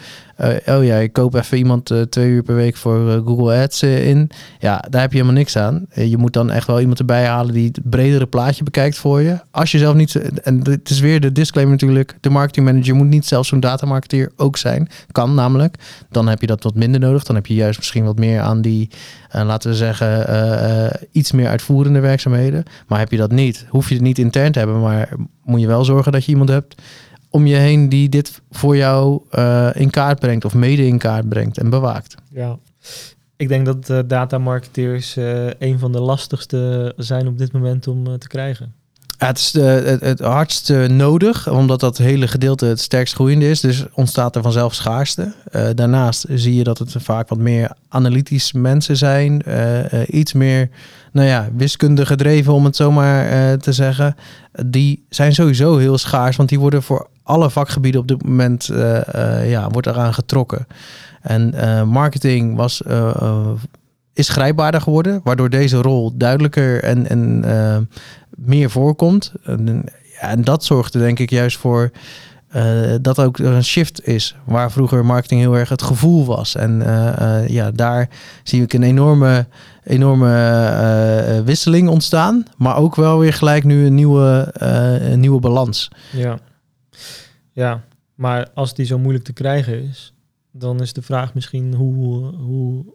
oh ja, ik koop even iemand eh, twee uur per week voor eh, Google Ads eh, in. Ja, daar heb je helemaal niks aan. Eh, je moet dan echt wel iemand erbij halen die het bredere plaatje bekijkt voor je. Als je zelf niet, en dit is weer de disclaimer natuurlijk, de marketing manager moet niet zelf zo'n datamarketeer ook zijn. Kan namelijk. Dan heb je dat wat minder nodig. Dan heb je juist misschien wat meer aan die, eh, laten we zeggen, eh, eh, iets meer uitvoerende werkzaamheden. Maar heb je dat niet, hoef je het niet intern te hebben, maar moet je wel zorgen dat je iemand hebt om je heen die dit voor jou eh, in kaart brengt of mede in kaart brengt en bewaakt. Ja. Ik denk dat uh, datamarketeers uh, een van de lastigste zijn op dit moment om te krijgen. Ja, het is het, het hardst nodig, omdat dat hele gedeelte het sterkst groeiende is. Dus ontstaat er vanzelf schaarste. Daarnaast zie je dat het vaak wat meer analytisch mensen zijn. Iets meer, nou ja, wiskunde gedreven, om het zo maar uh, te zeggen. Die zijn sowieso heel schaars, want die worden voor alle vakgebieden op dit moment uh, ja, wordt eraan getrokken. En marketing was, is grijpbaarder geworden, waardoor deze rol duidelijker en, en meer voorkomt. En, en dat zorgt er denk ik juist voor uh, dat ook er een shift is, waar vroeger marketing heel erg het gevoel was. En uh, ja, daar zie ik een enorme, enorme wisseling ontstaan, maar ook wel weer gelijk nu een nieuwe, een nieuwe balans. Ja. ja, maar als die zo moeilijk te krijgen is, dan is de vraag misschien hoe, hoe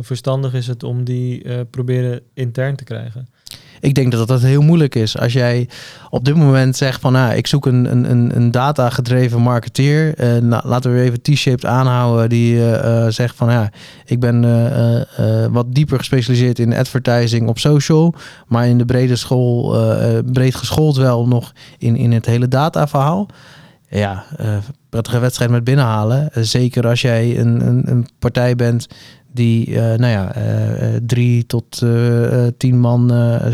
verstandig is het om die proberen intern te krijgen. Ik denk dat dat heel moeilijk is. Als jij op dit moment zegt van nou, ik zoek een, een, een data-gedreven marketeer. Uh, laten we even T-shaped aanhouden. Die uh, zegt van ja, ik ben uh, wat dieper gespecialiseerd in advertising op social. Maar in de brede school, breed geschoold wel nog in, in het hele data-verhaal. Ja, prettige wedstrijd met binnenhalen. zeker als jij een, een, een partij bent die, uh, nou ja, uh, drie tot uh, tien man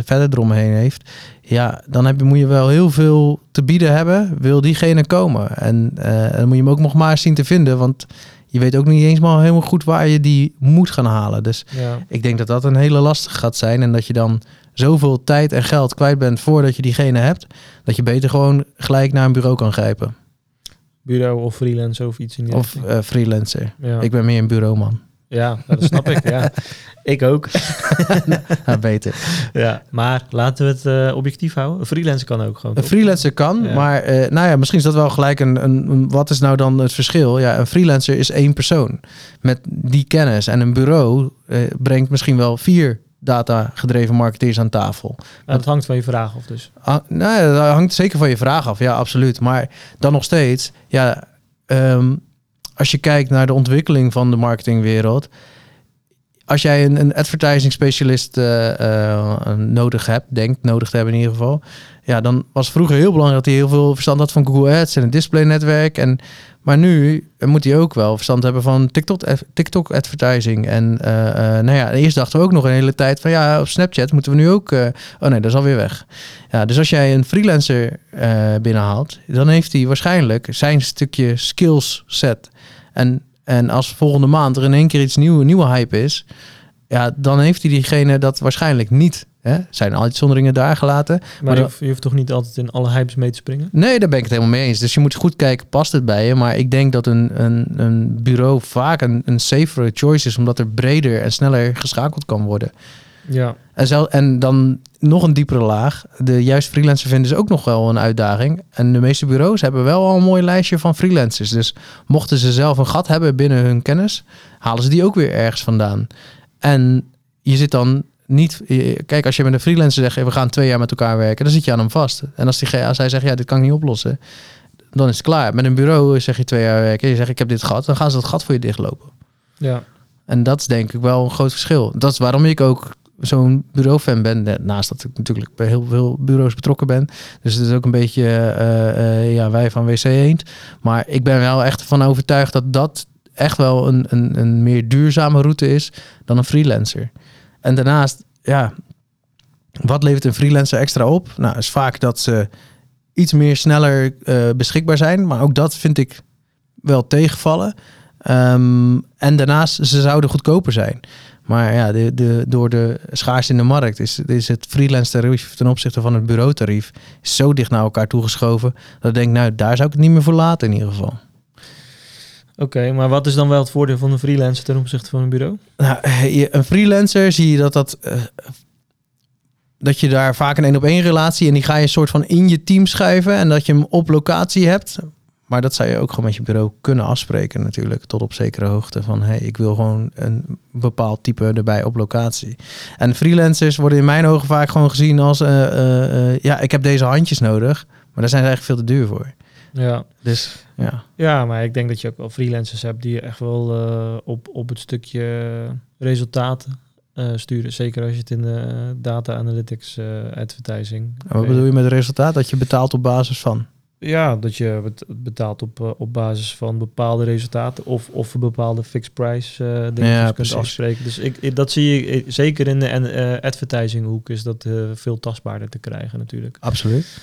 verder eromheen heeft. Ja, dan heb je, moet je wel heel veel te bieden hebben, wil diegene komen. En dan moet je hem ook nog maar zien te vinden, want je weet ook niet eens maar helemaal goed waar je die moet gaan halen. Dus ja. ik denk dat dat een hele lastige gaat zijn en dat je dan zoveel tijd en geld kwijt bent voordat je diegene hebt, dat je beter gewoon gelijk naar een bureau kan grijpen. Bureau of freelance of iets in die Of freelancer. Ja. Ik ben meer een bureauman. Ja, dat snap ik. Ja. Ik ook. Ja, beter. Ja, maar laten we het eh, objectief houden. Een freelancer kan ook gewoon. Een freelancer kan, Ja. maar eh, nou ja, misschien is dat wel gelijk een, een, Wat is nou dan het verschil? Ja, een freelancer is één persoon met die kennis. En een bureau eh, brengt misschien wel vier data-gedreven marketeers aan tafel. Het hangt van je vraag af dus. Ah, nou ja, dat hangt zeker van je vraag af. Ja, absoluut. Maar dan nog steeds, ja, ehm, als je kijkt naar de ontwikkeling van de marketingwereld. Als jij een, een advertising specialist eh, eh, nodig hebt, denkt nodig te hebben in ieder geval. Ja, dan was vroeger heel belangrijk dat hij heel veel verstand had van Google Ads en het displaynetwerk. En, maar nu moet hij ook wel verstand hebben van TikTok, TikTok advertising. En eh, eh, nou ja, eerst dachten we ook nog een hele tijd van ja, op Snapchat moeten we nu ook. eh, oh nee, dat is alweer weg. Ja, dus als jij een freelancer eh, binnenhaalt, dan heeft hij waarschijnlijk zijn stukje skills set. En, en als volgende maand er in één keer iets nieuw, nieuwe hype is, ja, dan heeft hij diegene dat waarschijnlijk niet. Hè? Zijn uitzonderingen daar gelaten. Maar, Maar je, hoeft, je hoeft toch niet altijd in alle hypes mee te springen? Nee, daar ben ik het helemaal mee eens. Dus je moet goed kijken, past het bij je? Maar ik denk dat een, een, een bureau vaak een, een safere choice is, omdat er breder en sneller geschakeld kan worden. Ja. En, zel, en dan nog een diepere laag. De juist freelancer vinden is ook nog wel een uitdaging. En de meeste bureaus hebben wel al een mooi lijstje van freelancers. Dus mochten ze zelf een gat hebben binnen hun kennis, halen ze die ook weer ergens vandaan. En je zit dan niet... je- Kijk, als je met een freelancer zegt, we gaan twee jaar met elkaar werken, dan zit je aan hem vast. En als, die, als hij zegt, ja, dit kan ik niet oplossen, dan is het klaar. Met een bureau zeg je twee jaar werken, je zegt, ik heb dit gat, dan gaan ze dat gat voor je dichtlopen. Ja. En dat is denk ik wel een groot verschil. Dat is waarom ik ook zo'n bureaufan ben. Naast dat ik natuurlijk bij heel veel bureaus betrokken ben. Dus het is ook een beetje eh, eh, ja, wij van WC Eend. Maar ik ben wel echt van overtuigd dat dat echt wel een, een, een meer duurzame route is dan een freelancer. En daarnaast, ja, wat levert een freelancer extra op? Nou, is vaak dat ze iets meer sneller eh, beschikbaar zijn. Maar ook dat vind ik wel tegenvallen. Ehm, en daarnaast, ze zouden goedkoper zijn. Maar ja, de, de, door de schaarste in de markt is, is het freelance tarief ten opzichte van het bureautarief zo dicht naar elkaar toegeschoven. Dat ik denk, nou, daar zou ik het niet meer voor laten in ieder geval. Oké, maar wat is dan wel het voordeel van een freelancer ten opzichte van een bureau? Nou, een freelancer zie je dat dat. eh, dat je daar vaak een één op één relatie en die ga je een soort van in je team schuiven en dat je hem op locatie hebt. Maar dat zou je ook gewoon met je bureau kunnen afspreken natuurlijk, tot op zekere hoogte. Van hey, ik wil gewoon een bepaald type erbij op locatie. En freelancers worden in mijn ogen vaak gewoon gezien als, eh, eh, ja, ik heb deze handjes nodig, maar daar zijn ze eigenlijk veel te duur voor. Ja. Dus ja. ja, maar ik denk dat je ook wel freelancers hebt die echt wel eh, op, op het stukje resultaten eh, sturen. Zeker als je het in de data analytics eh, advertising. En wat bedoel je met resultaat? Dat je betaalt op basis van? Ja, dat je bet- betaalt op, eh, op basis van bepaalde resultaten of, of een bepaalde fixed price eh dingen Ja, kunt precies. afspreken. Dus ik, ik- dat zie je eh, zeker in de eh, advertising hoek is dat veel tastbaarder te krijgen natuurlijk. Absoluut.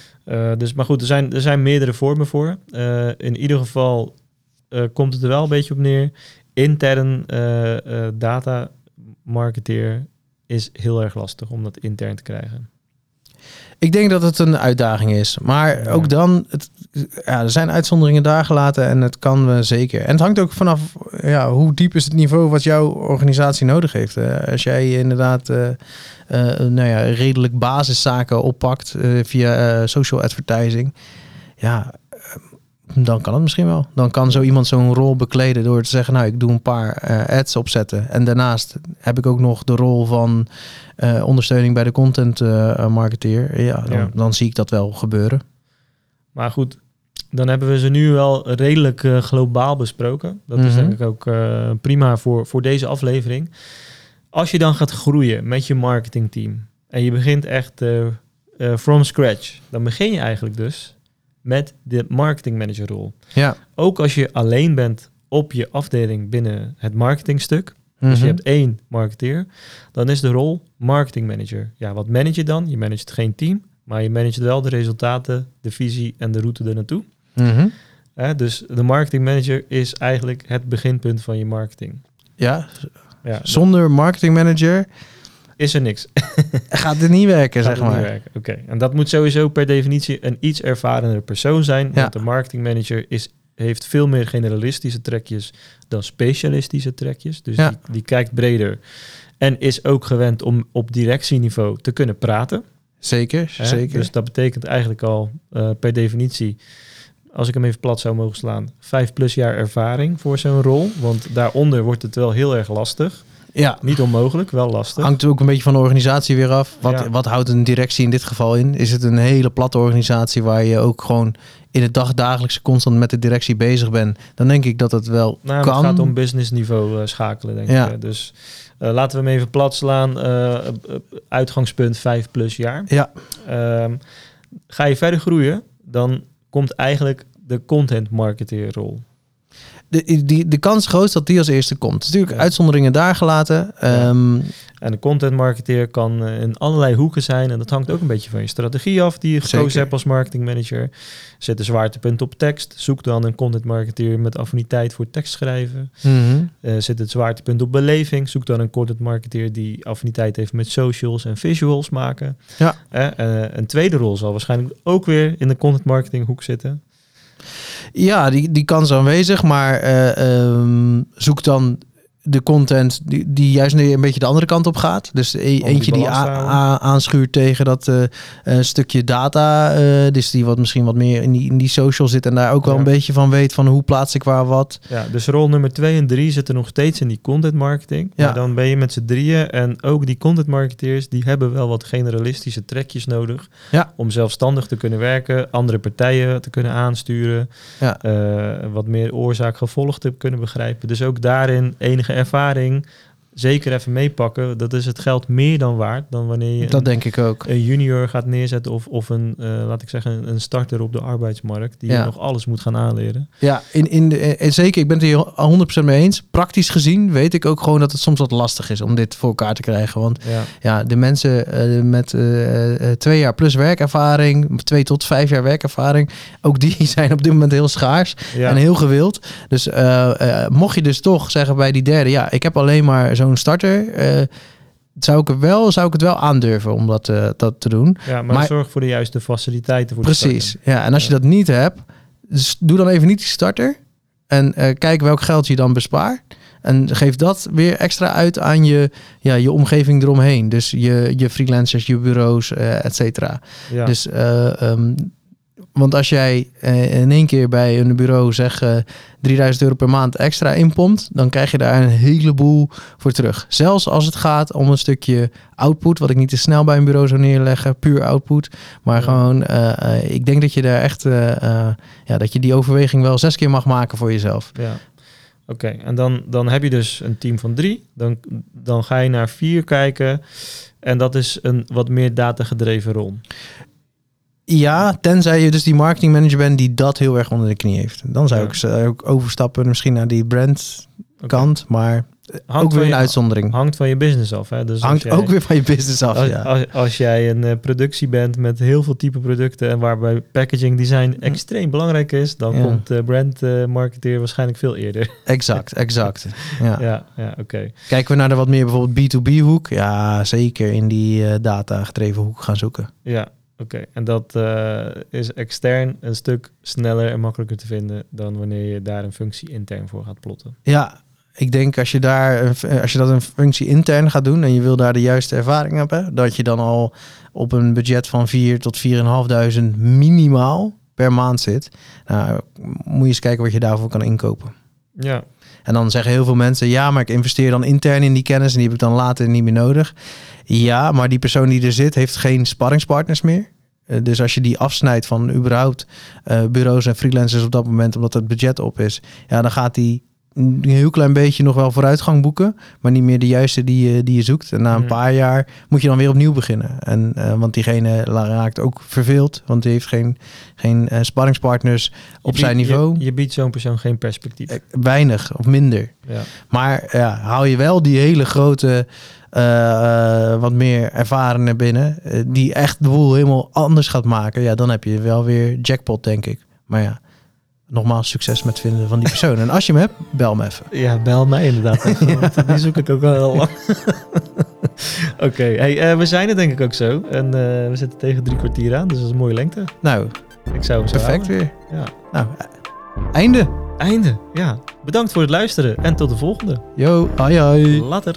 Dus, maar goed, er zijn, er zijn meerdere vormen voor. In ieder geval komt het er wel een beetje op neer. Intern data marketeer is heel erg lastig om dat intern te krijgen. Ik denk dat het een uitdaging is. Maar Ja. ook dan, het, ja, er zijn uitzonderingen daar gelaten en het kan we zeker. En het hangt ook vanaf ja, hoe diep is het niveau wat jouw organisatie nodig heeft. Eh, als jij inderdaad eh, eh, nou ja, redelijk basiszaken oppakt eh, via eh, social advertising, ja, eh, dan kan het misschien wel. Dan kan zo iemand zo'n rol bekleden door te zeggen, nou, ik doe een paar eh, ads opzetten. En daarnaast heb ik ook nog de rol van eh, ondersteuning bij de content eh, marketeer. Ja, dan, Ja. dan zie ik dat wel gebeuren. Maar goed, dan hebben we ze nu wel redelijk eh, globaal besproken. Dat is Mhm. denk ik ook eh, prima voor, voor deze aflevering. Als je dan gaat groeien met je marketingteam en je begint echt eh, eh, from scratch, dan begin je eigenlijk dus met de marketing manager rol. Ja. Ook als je alleen bent op je afdeling binnen het marketingstuk, dus Mhm. je hebt één marketeer, dan is de rol marketing manager. Ja, wat manage je dan? Je managt geen team, maar je managt wel de resultaten, de visie en de route er naartoe. Mhm. Hè, dus de marketing manager is eigenlijk het beginpunt van je marketing. Ja, Ja, zonder marketing manager is er niks. gaat het niet werken, Gaat zeg maar. Oké, en dat moet sowieso per definitie een iets ervarenere persoon zijn. Ja. Want de marketing manager is heeft veel meer generalistische trekjes dan specialistische trekjes. Dus Ja. die, die kijkt breder. En is ook gewend om op directieniveau te kunnen praten. Zeker, Hè? zeker. Dus dat betekent eigenlijk al eh, per definitie, als ik hem even plat zou mogen slaan, vijf plus jaar ervaring voor zo'n rol. Want daaronder wordt het wel heel erg lastig. Ja, Niet onmogelijk, wel lastig. hangt ook een beetje van de organisatie weer af. Wat, Ja. wat houdt een directie in dit geval in? Is het een hele platte organisatie waar je ook gewoon in het dagdagelijkse constant met de directie bezig bent? Dan denk ik dat het wel Nou, kan. Het gaat om business niveau eh, schakelen, denk Ja. ik. Dus eh, laten we hem even plat slaan. Eh, uitgangspunt 5 plus jaar. Ja, Ehm, ga je verder groeien, dan komt eigenlijk de content marketeer rol. De, die, de kans groot dat die als eerste komt. Natuurlijk Ja. uitzonderingen daar gelaten. Ehm, En de content marketeer kan eh, in allerlei hoeken zijn. En dat hangt ook een beetje van je strategie af die je gekozen Zeker. hebt als marketing manager. Zet een zwaartepunt op tekst. Zoek dan een content marketeer met affiniteit voor tekstschrijven. mhm. Eh zet het zwaartepunt op beleving. Zoek dan een content marketeer die affiniteit heeft met socials en visuals maken. Ja. Eh, een tweede rol zal waarschijnlijk ook weer in de content marketing hoek zitten. Ja, die, die kans aanwezig, maar eh, ehm, zoek dan de content die, die juist nu een beetje de andere kant op gaat. Dus e- die eentje die aanschuurt tegen dat een stukje data. eh, dus die wat misschien wat meer in die, in die social zit en daar ook wel Ja. een beetje van weet van hoe plaats ik waar wat. Ja, dus rol nummer twee en drie zitten nog steeds in die content marketing. Ja. Maar dan ben je met z'n drieën en ook die content marketeers, die hebben wel wat generalistische trekjes nodig. Ja. Om zelfstandig te kunnen werken, andere partijen te kunnen aansturen, Ja. wat meer oorzaak-gevolg te kunnen begrijpen. Dus ook daarin enige ervaring zeker even meepakken. Dat is het geld meer dan waard dan wanneer je Dat een, denk ik ook. een junior gaat neerzetten of, of een, eh, laat ik zeggen, een- starter op de arbeidsmarkt die Ja. nog alles moet gaan aanleren. Ja, in, in de, eh, zeker. Ik ben het hier 100% mee eens. Praktisch gezien weet ik ook gewoon dat het soms wat lastig is om dit voor elkaar te krijgen. Want Ja. ja, de mensen eh, met eh, eh, twee jaar plus werkervaring, twee tot vijf jaar werkervaring, ook die zijn op dit moment heel schaars Ja. en heel gewild. Dus eh, eh, mocht je dus toch zeggen bij die derde, ja, ik heb alleen maar zo'n starter, eh, zou ik, het wel, zou ik het wel aandurven om dat, eh, dat te doen. Ja, maar, Maar- zorg voor de juiste faciliteiten voor de Precies. Ja, en als je Ja. dat niet hebt, dus doe dan even niet die starter. En eh, kijk welk geld je dan bespaart. En geef dat weer extra uit aan je, ja, je omgeving eromheen. Dus je, je freelancers, je bureaus, eh et cetera. Ja. Dus, eh, ehm, want als jij eh, in één keer bij een bureau zeg eh 3000 euro per maand extra inpompt, dan krijg je daar een heleboel voor terug. Zelfs als het gaat om een stukje output, wat ik niet te snel bij een bureau zou neerleggen, puur output. Maar Ja. gewoon, eh, eh, ik denk dat je daar echt, eh, eh, ja, dat je die overweging wel zes keer mag maken voor jezelf. ja. Oké, en dan, dan heb je dus een team van drie. Dan, dan ga je naar vier kijken. En dat is een wat meer datagedreven rol. Ja, tenzij je dus die marketingmanager bent die dat heel erg onder de knie heeft. Dan zou Ja. ik ze ook overstappen misschien naar die brand Oké. kant, maar Hangt ook weer een je- uitzondering. Hangt van je business af. Hè? Dus Hangt jij- ook weer van je business af, Als, ja. als, als jij een eh, productie bent met heel veel type producten en waarbij packaging design extreem belangrijk is, dan Ja. komt de eh, marketeer waarschijnlijk veel eerder. Exact, exact. Ja. ja, ja oké. Kijken we naar de wat meer bijvoorbeeld B2B-hoek, ja, zeker in die eh, data-gedreven hoek gaan zoeken. Ja, oké. En dat eh, is extern een stuk sneller en makkelijker te vinden dan wanneer je daar een functie intern voor gaat plotten. Ja, ik denk als je daar, f- als je dat een functie intern gaat doen en je wil daar de juiste ervaring hebben, dat je dan al op een budget van 4 tot 4.500 minimaal per maand zit. Nou, moet je eens kijken wat je daarvoor kan inkopen. Ja, En dan zeggen heel veel mensen, ja, maar ik investeer dan intern in die kennis en die heb ik dan later niet meer nodig. Ja, maar die persoon die er zit, heeft geen sparringspartners meer. Eh, Dus als je die afsnijdt van überhaupt eh, bureaus en freelancers op dat moment, omdat het budget op is, ja, dan gaat die een heel klein beetje nog wel vooruitgang boeken, maar niet meer de juiste die je, die je zoekt. En na een Mhm. paar jaar moet je dan weer opnieuw beginnen. En, eh, want diegene raakt ook verveeld, want die heeft geen, geen sparringspartners Je op biedt- zijn niveau. Je, biedt zo'n persoon geen perspectief. Eh, Weinig of minder. Ja. Maar ja, hou je wel die hele grote, wat meer ervarenen binnen, die echt de boel helemaal anders gaat maken, ja, dan heb je wel weer jackpot, denk ik. Maar ja, nogmaals, succes met het vinden van die persoon. En als je hem hebt, bel me even. Ja, bel mij inderdaad. even, want Die zoek ik ook wel heel lang. Oké, hey, eh, we zijn er denk ik ook zo. En eh, we zitten tegen drie kwartier aan, dus dat is een mooie lengte. Nou, Ik zou hem zo perfect weer. Ja. Nou, Einde. Einde. Ja. Bedankt voor het luisteren en tot de volgende. Yo, hoi hoi. Later.